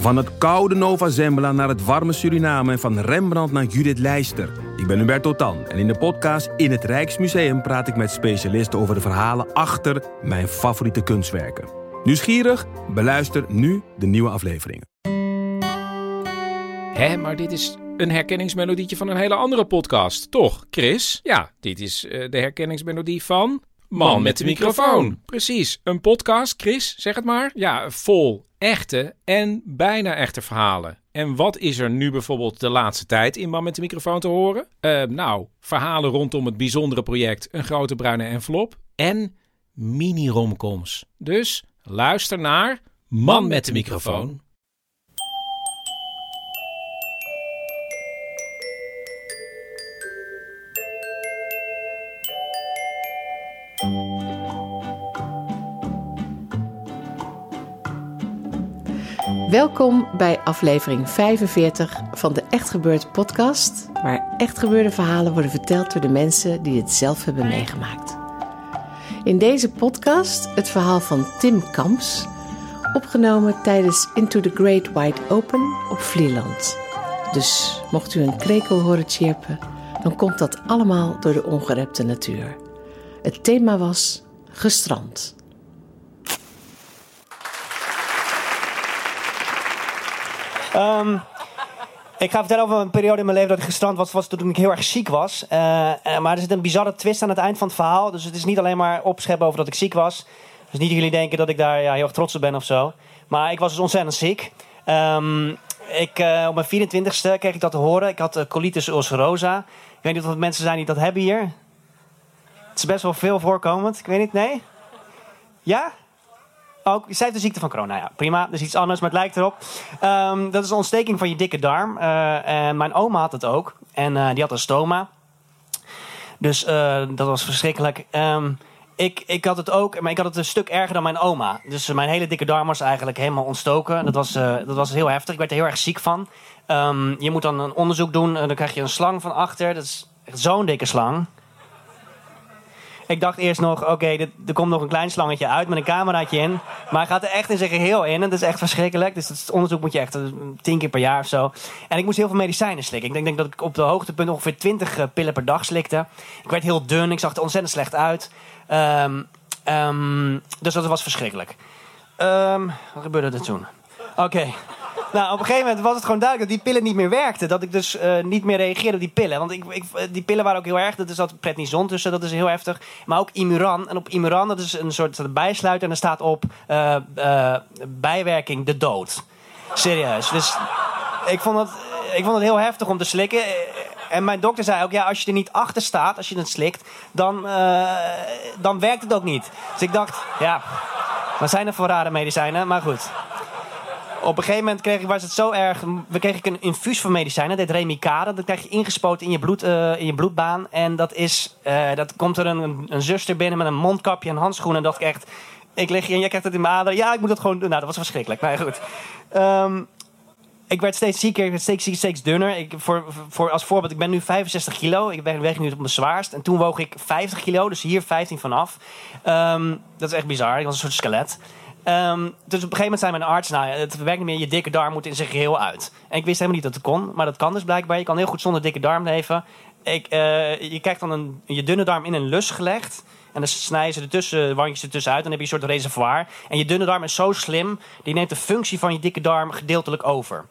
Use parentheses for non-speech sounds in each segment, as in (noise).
Van het koude Nova Zembla naar het warme Suriname en van Rembrandt naar Judith Leister. Ik ben Hubert Totan en in de podcast In het Rijksmuseum praat ik met specialisten over de verhalen achter mijn favoriete kunstwerken. Nieuwsgierig? Beluister nu de nieuwe afleveringen. Hé, maar dit is een herkenningsmelodietje van een hele andere podcast, toch, Chris? Ja, dit is uh, de herkenningsmelodie van... Man met de microfoon. Precies, een podcast, Chris, zeg het maar. Ja, vol echte en bijna echte verhalen. En wat is er nu bijvoorbeeld de laatste tijd in Man met de microfoon te horen? Uh, nou, verhalen rondom het bijzondere project Een Grote Bruine Envelop en mini-romcoms. Dus luister naar Man met de microfoon. Welkom bij aflevering 45 van de Echt Gebeurd podcast, waar echt gebeurde verhalen worden verteld door de mensen die het zelf hebben meegemaakt. In deze podcast het verhaal van Tim Kamps, opgenomen tijdens Into the Great Wide Open op Vlieland. Dus mocht u een krekel horen chirpen, dan komt dat allemaal door de ongerepte natuur. Het thema was gestrand. Um, ik ga vertellen over een periode in mijn leven dat ik gestrand was, was toen ik heel erg ziek was. Uh, maar er zit een bizarre twist aan het eind van het verhaal. Dus het is niet alleen maar opscheppen over dat ik ziek was. Dus niet dat jullie denken dat ik daar ja, heel erg trots op ben of zo. Maar ik was dus ontzettend ziek. Um, ik, uh, op mijn 24ste kreeg ik dat te horen. Ik had colitis ulcerosa. Ik weet niet of er mensen zijn die dat hebben hier. Het is best wel veel voorkomend. Ik weet niet, nee? Ja? Ook, zij heeft de ziekte van corona. Ja, prima. Dat is iets anders, maar het lijkt erop. Um, dat is een ontsteking van je dikke darm. Uh, en mijn oma had het ook. En uh, die had een stoma. Dus uh, dat was verschrikkelijk. Um, ik, ik had het ook, maar ik had het een stuk erger dan mijn oma. Dus mijn hele dikke darm was eigenlijk helemaal ontstoken. Dat was, dat was heel heftig. Ik werd er heel erg ziek van. Um, je moet dan een onderzoek doen. dan krijg je een slang van achter. Dat is echt zo'n dikke slang. Ik dacht eerst nog, oké, er komt nog een klein slangetje uit met een cameraatje in. Maar hij gaat er echt in zijn geheel in. En dat is echt verschrikkelijk. Dus dat onderzoek moet je echt tien keer per jaar of zo. En ik moest heel veel medicijnen slikken. Ik denk, denk dat ik op de hoogtepunt ongeveer 20 pillen per dag slikte. Ik werd heel dun. Ik zag er ontzettend slecht uit. Um, um, dus dat was verschrikkelijk. Um, wat gebeurde er toen? Oké. Nou, op een gegeven moment was het gewoon duidelijk dat die pillen niet meer werkten. Dat ik dus uh, niet meer reageerde op die pillen. Want ik, ik, die pillen waren ook heel erg. Dat is dat prednison tussen, dat is heel heftig. Maar ook Imuran. En op Imuran, dat is een soort bijsluiter. En er staat op uh, bijwerking de dood. Serieus. Dus ik vond, het, ik vond het heel heftig om te slikken. En mijn dokter zei ook, ja, als je er niet achter staat, als je het slikt, dan, dan werkt het ook niet. Dus ik dacht, ja, wat zijn er voor rare medicijnen? Maar goed op een gegeven moment kreeg ik, was het zo erg. We kreeg ik een infuus van medicijnen. Dat heet Remicade. Dat krijg je ingespoten in je, bloed, uh, in je bloedbaan. En dat is. Uh, dat komt er een, een zuster binnen met een mondkapje en handschoenen. En dat ik echt. Ik lig hier en jij krijgt het in mijn ader. Ja, ik moet het gewoon doen. Nou, dat was verschrikkelijk. Maar goed. Um, ik werd steeds zieker, ik werd steeds, steeds dunner. Ik, voor, voor, als voorbeeld, ik ben nu 65 kilo. Ik weeg nu op mijn zwaarst. En toen woog ik 50 kilo, dus hier 15 vanaf. Um, dat is echt bizar. Ik was een soort skelet. Um, dus op een gegeven moment zei mijn arts, nou, het werkt niet meer, je dikke darm moet in zijn geheel uit. En ik wist helemaal niet dat het kon, maar dat kan dus blijkbaar. Je kan heel goed zonder dikke darm leven. Ik, uh, je krijgt dan een, je dunne darm in een lus gelegd. En dan snijden ze ertussen, wandjes ertussen uit. En dan heb je een soort reservoir. En je dunne darm is zo slim, die neemt de functie van je dikke darm gedeeltelijk over.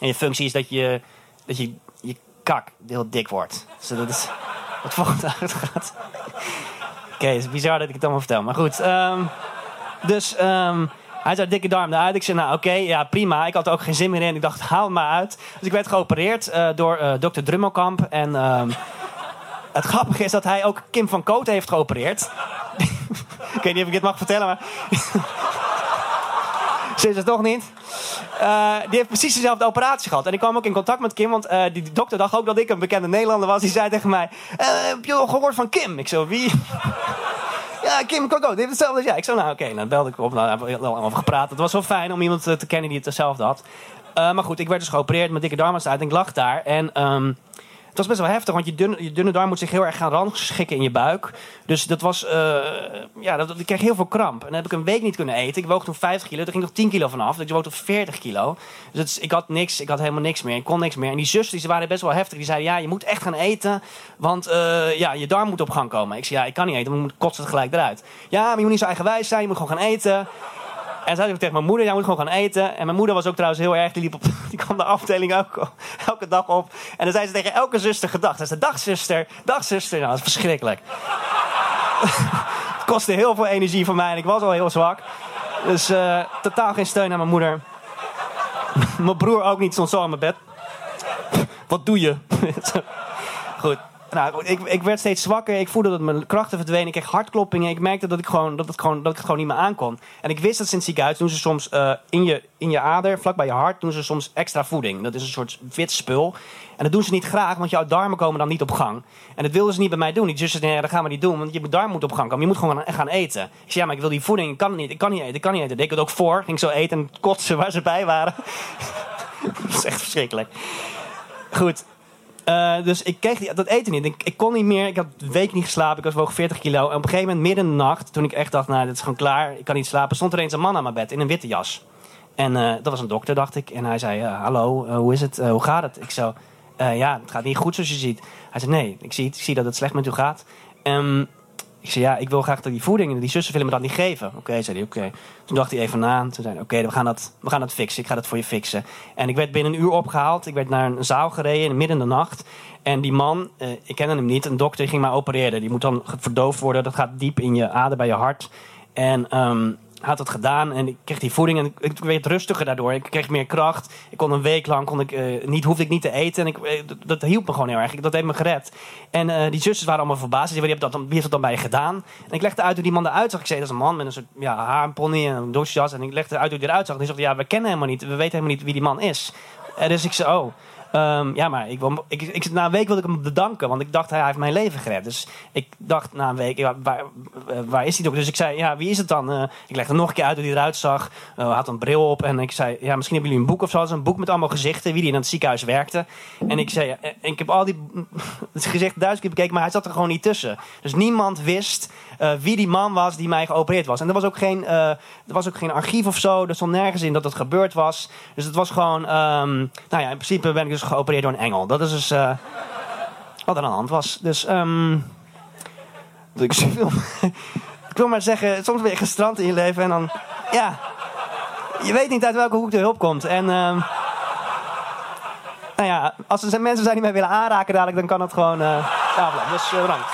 En je functie is dat je, dat je, je kak heel dik wordt. Dus dat is wat volgende gaat. Oké, het is bizar dat ik het allemaal vertel. Maar goed, um, dus um, hij zei dikke darm eruit. Ik zei, nou oké, ja prima. Ik had er ook geen zin meer in. Ik dacht, haal maar uit. Dus ik werd geopereerd uh, door uh, dokter Drummelkamp. En um, het grappige is dat hij ook Kim van Koot heeft geopereerd. (laughs) ik weet niet of ik dit mag vertellen, maar... (laughs) Ze is het toch niet? Uh, die heeft precies dezelfde operatie gehad. En ik kwam ook in contact met Kim, want die, dokter dacht ook dat ik een bekende Nederlander was. Die zei tegen mij: Heb je al gehoord van Kim? Ik zo, wie? Ja, Kim Coco, dit heeft hetzelfde als jij. Ik zei, nou oké, dan belde ik op. Nou, hebben we over gepraat. Het was wel fijn om iemand te kennen die het hetzelfde had. Uh, maar goed, ik werd dus geopereerd met dikke darmafsluiting. Ik lag daar en... Um, het was best wel heftig, want je dunne, je dunne darm moet zich heel erg gaan rangschikken in je buik. Dus dat was, uh, ja, dat, ik kreeg heel veel kramp. En dan heb ik een week niet kunnen eten. Ik woog toen 50 kilo, er ging nog 10 kilo vanaf. Dus ik woog tot 40 kilo. Dus ik had niks, ik had helemaal niks meer. Ik kon niks meer. En die zusters die waren best wel heftig. Die zeiden, ja, je moet echt gaan eten, want uh, ja, je darm moet op gang komen. Ik zei, ja, ik kan niet eten, want ik kotsen het gelijk eruit. Ja, maar je moet niet zo eigenwijs zijn, je moet gewoon gaan eten. En zei ik tegen mijn moeder, jij moet gewoon gaan eten. En mijn moeder was ook trouwens heel erg, die, liep op, (laughs) die kwam de afdeling ook elke dag op. En dan zei ze tegen elke zuster gedag. Ze zei, dag zuster, dag zuster. Nou, dat is verschrikkelijk. (laughs) het kostte heel veel energie voor mij en ik was al heel zwak. Dus uh, totaal geen steun aan mijn moeder. (laughs) mijn broer ook niet, stond zo aan mijn bed. Wat doe je? Goed. Nou, ik, ik werd steeds zwakker. Ik voelde dat mijn krachten verdwenen. Ik kreeg hartkloppingen. Ik merkte dat ik, gewoon, dat, het gewoon, dat het gewoon niet meer aankon. En ik wist dat het ziekenhuis doen ze soms uh, in, je, in je ader, vlak bij je hart, doen ze soms extra voeding. Dat is een soort wit spul. En dat doen ze niet graag, want jouw darmen komen dan niet op gang. En dat wilden ze niet bij mij doen. Die zussen nee, dat gaan we niet doen, want je darm moet op gang komen. Je moet gewoon gaan eten. Ik zei, ja, maar ik wil die voeding. Ik kan niet, ik kan niet eten, ik kan niet eten. Ik deed het ook voor. Ging zo eten en kotsen waar ze bij waren. (laughs) dat is echt verschrikkelijk. Goed, uh, dus ik kreeg die, dat eten niet. Ik, kon niet meer. Ik had een week niet geslapen. Ik was woog 40 kilo. En op een gegeven moment, midden in de nacht, toen ik echt dacht, nou, dit is gewoon klaar. Ik kan niet slapen. Stond er eens een man aan mijn bed in een witte jas. En uh, dat was een dokter, dacht ik. En hij zei, uh, hallo, hoe is het? hoe gaat het? Ik zo, ja, het gaat niet goed zoals je ziet. Hij zei, nee, ik zie, ik zie dat het slecht met u gaat. Um, ik zei, ja, ik wil graag dat die voeding... Die zussen willen me dat niet geven. Oké, zei hij, oké. Toen dacht hij even na. Toen zei hij, oké, we, gaan dat, we gaan dat fixen. Ik ga dat voor je fixen. En ik werd binnen een uur opgehaald. Ik werd naar een zaal gereden midden in de nacht. En die man, eh, ik kende hem niet, een dokter ging mij opereren. Die moet dan verdoofd worden. Dat gaat diep in je ader bij je hart. En um, had het gedaan en ik kreeg die voeding en ik, werd rustiger daardoor. Ik kreeg meer kracht. Ik kon een week lang kon ik, uh, niet, hoefde ik niet te eten. En ik, eh, dat hielp me gewoon heel erg. Dat heeft me gered. En uh, die zusters waren allemaal verbaasd. Ze wie, wie heeft dat dan bij je gedaan? En ik legde uit hoe die man eruit zag. Ik zei, dat is een man met een soort ja, haar, en een dosjas. En ik legde uit hoe hij eruit zag. En hij zei, ja, we kennen helemaal niet. We weten helemaal niet wie die man is. En dus ik zei, oh... Um, ja, maar ik, ik, ik, na een week wilde ik hem bedanken, want ik dacht hij heeft mijn leven gered. Dus ik dacht na een week, waar, waar is hij toch? Dus ik zei, ja, wie is het dan? Uh, ik legde nog een keer uit hoe hij eruit zag. Uh, had een bril op en ik zei, ja, misschien hebben jullie een boek of zo. een boek met allemaal gezichten, wie die in het ziekenhuis werkte. En ik zei, en ik heb al die (laughs) gezichten duizend keer bekeken, maar hij zat er gewoon niet tussen. Dus niemand wist uh, wie die man was die mij geopereerd was. En er was ook geen, er was ook geen archief of zo. Er stond nergens in dat dat gebeurd was. Dus het was gewoon, um, nou ja, in principe ben ik dus geopereerd door een engel. Dat is dus uh, wat er aan de hand was. Dus um, (laughs) ik, wil, ik wil maar zeggen, soms ben je gestrand in je leven en dan, ja, je weet niet uit welke hoek de hulp komt. En um, nou ja, als er mensen zijn die mij willen aanraken dadelijk, dan kan het gewoon uh, ja, Dus uh, bedankt.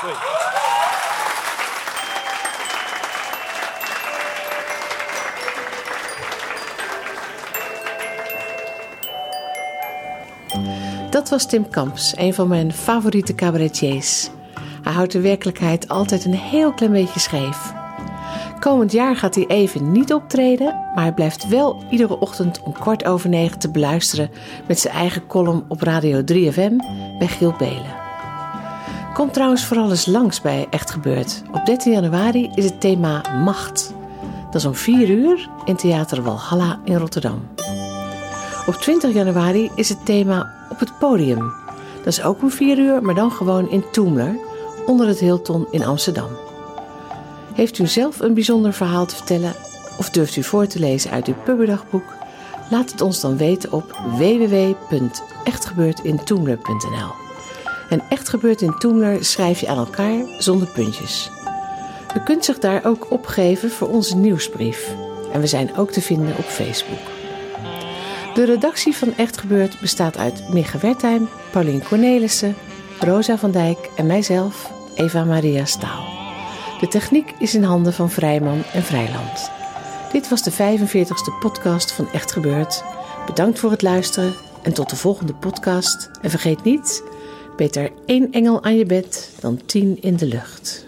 Dat was Tim Kamps, een van mijn favoriete cabaretiers. Hij houdt de werkelijkheid altijd een heel klein beetje scheef. Komend jaar gaat hij even niet optreden, maar hij blijft wel iedere ochtend om kwart over negen te beluisteren met zijn eigen column op Radio 3FM bij Giel Belen. Kom trouwens vooral eens langs bij Echt Gebeurd. Op 13 januari is het thema Macht. Dat is om 4 uur in Theater Walhalla in Rotterdam. Op 20 januari is het thema op het podium. Dat is ook om 4 uur, maar dan gewoon in Toemler, onder het Hilton in Amsterdam. Heeft u zelf een bijzonder verhaal te vertellen of durft u voor te lezen uit uw pubberdagboek? Laat het ons dan weten op www.echtgebeurtintoemler.nl. En Echt Gebeurt in Toemler schrijf je aan elkaar zonder puntjes. U kunt zich daar ook opgeven voor onze nieuwsbrief. En we zijn ook te vinden op Facebook. De redactie van Echt Gebeurd bestaat uit Micha Wertheim, Paulien Cornelissen, Rosa van Dijk en mijzelf, Eva Maria Staal. De techniek is in handen van Vrijman en Vrijland. Dit was de 45ste podcast van Echt Gebeurd. Bedankt voor het luisteren en tot de volgende podcast. En vergeet niet, beter één engel aan je bed dan tien in de lucht.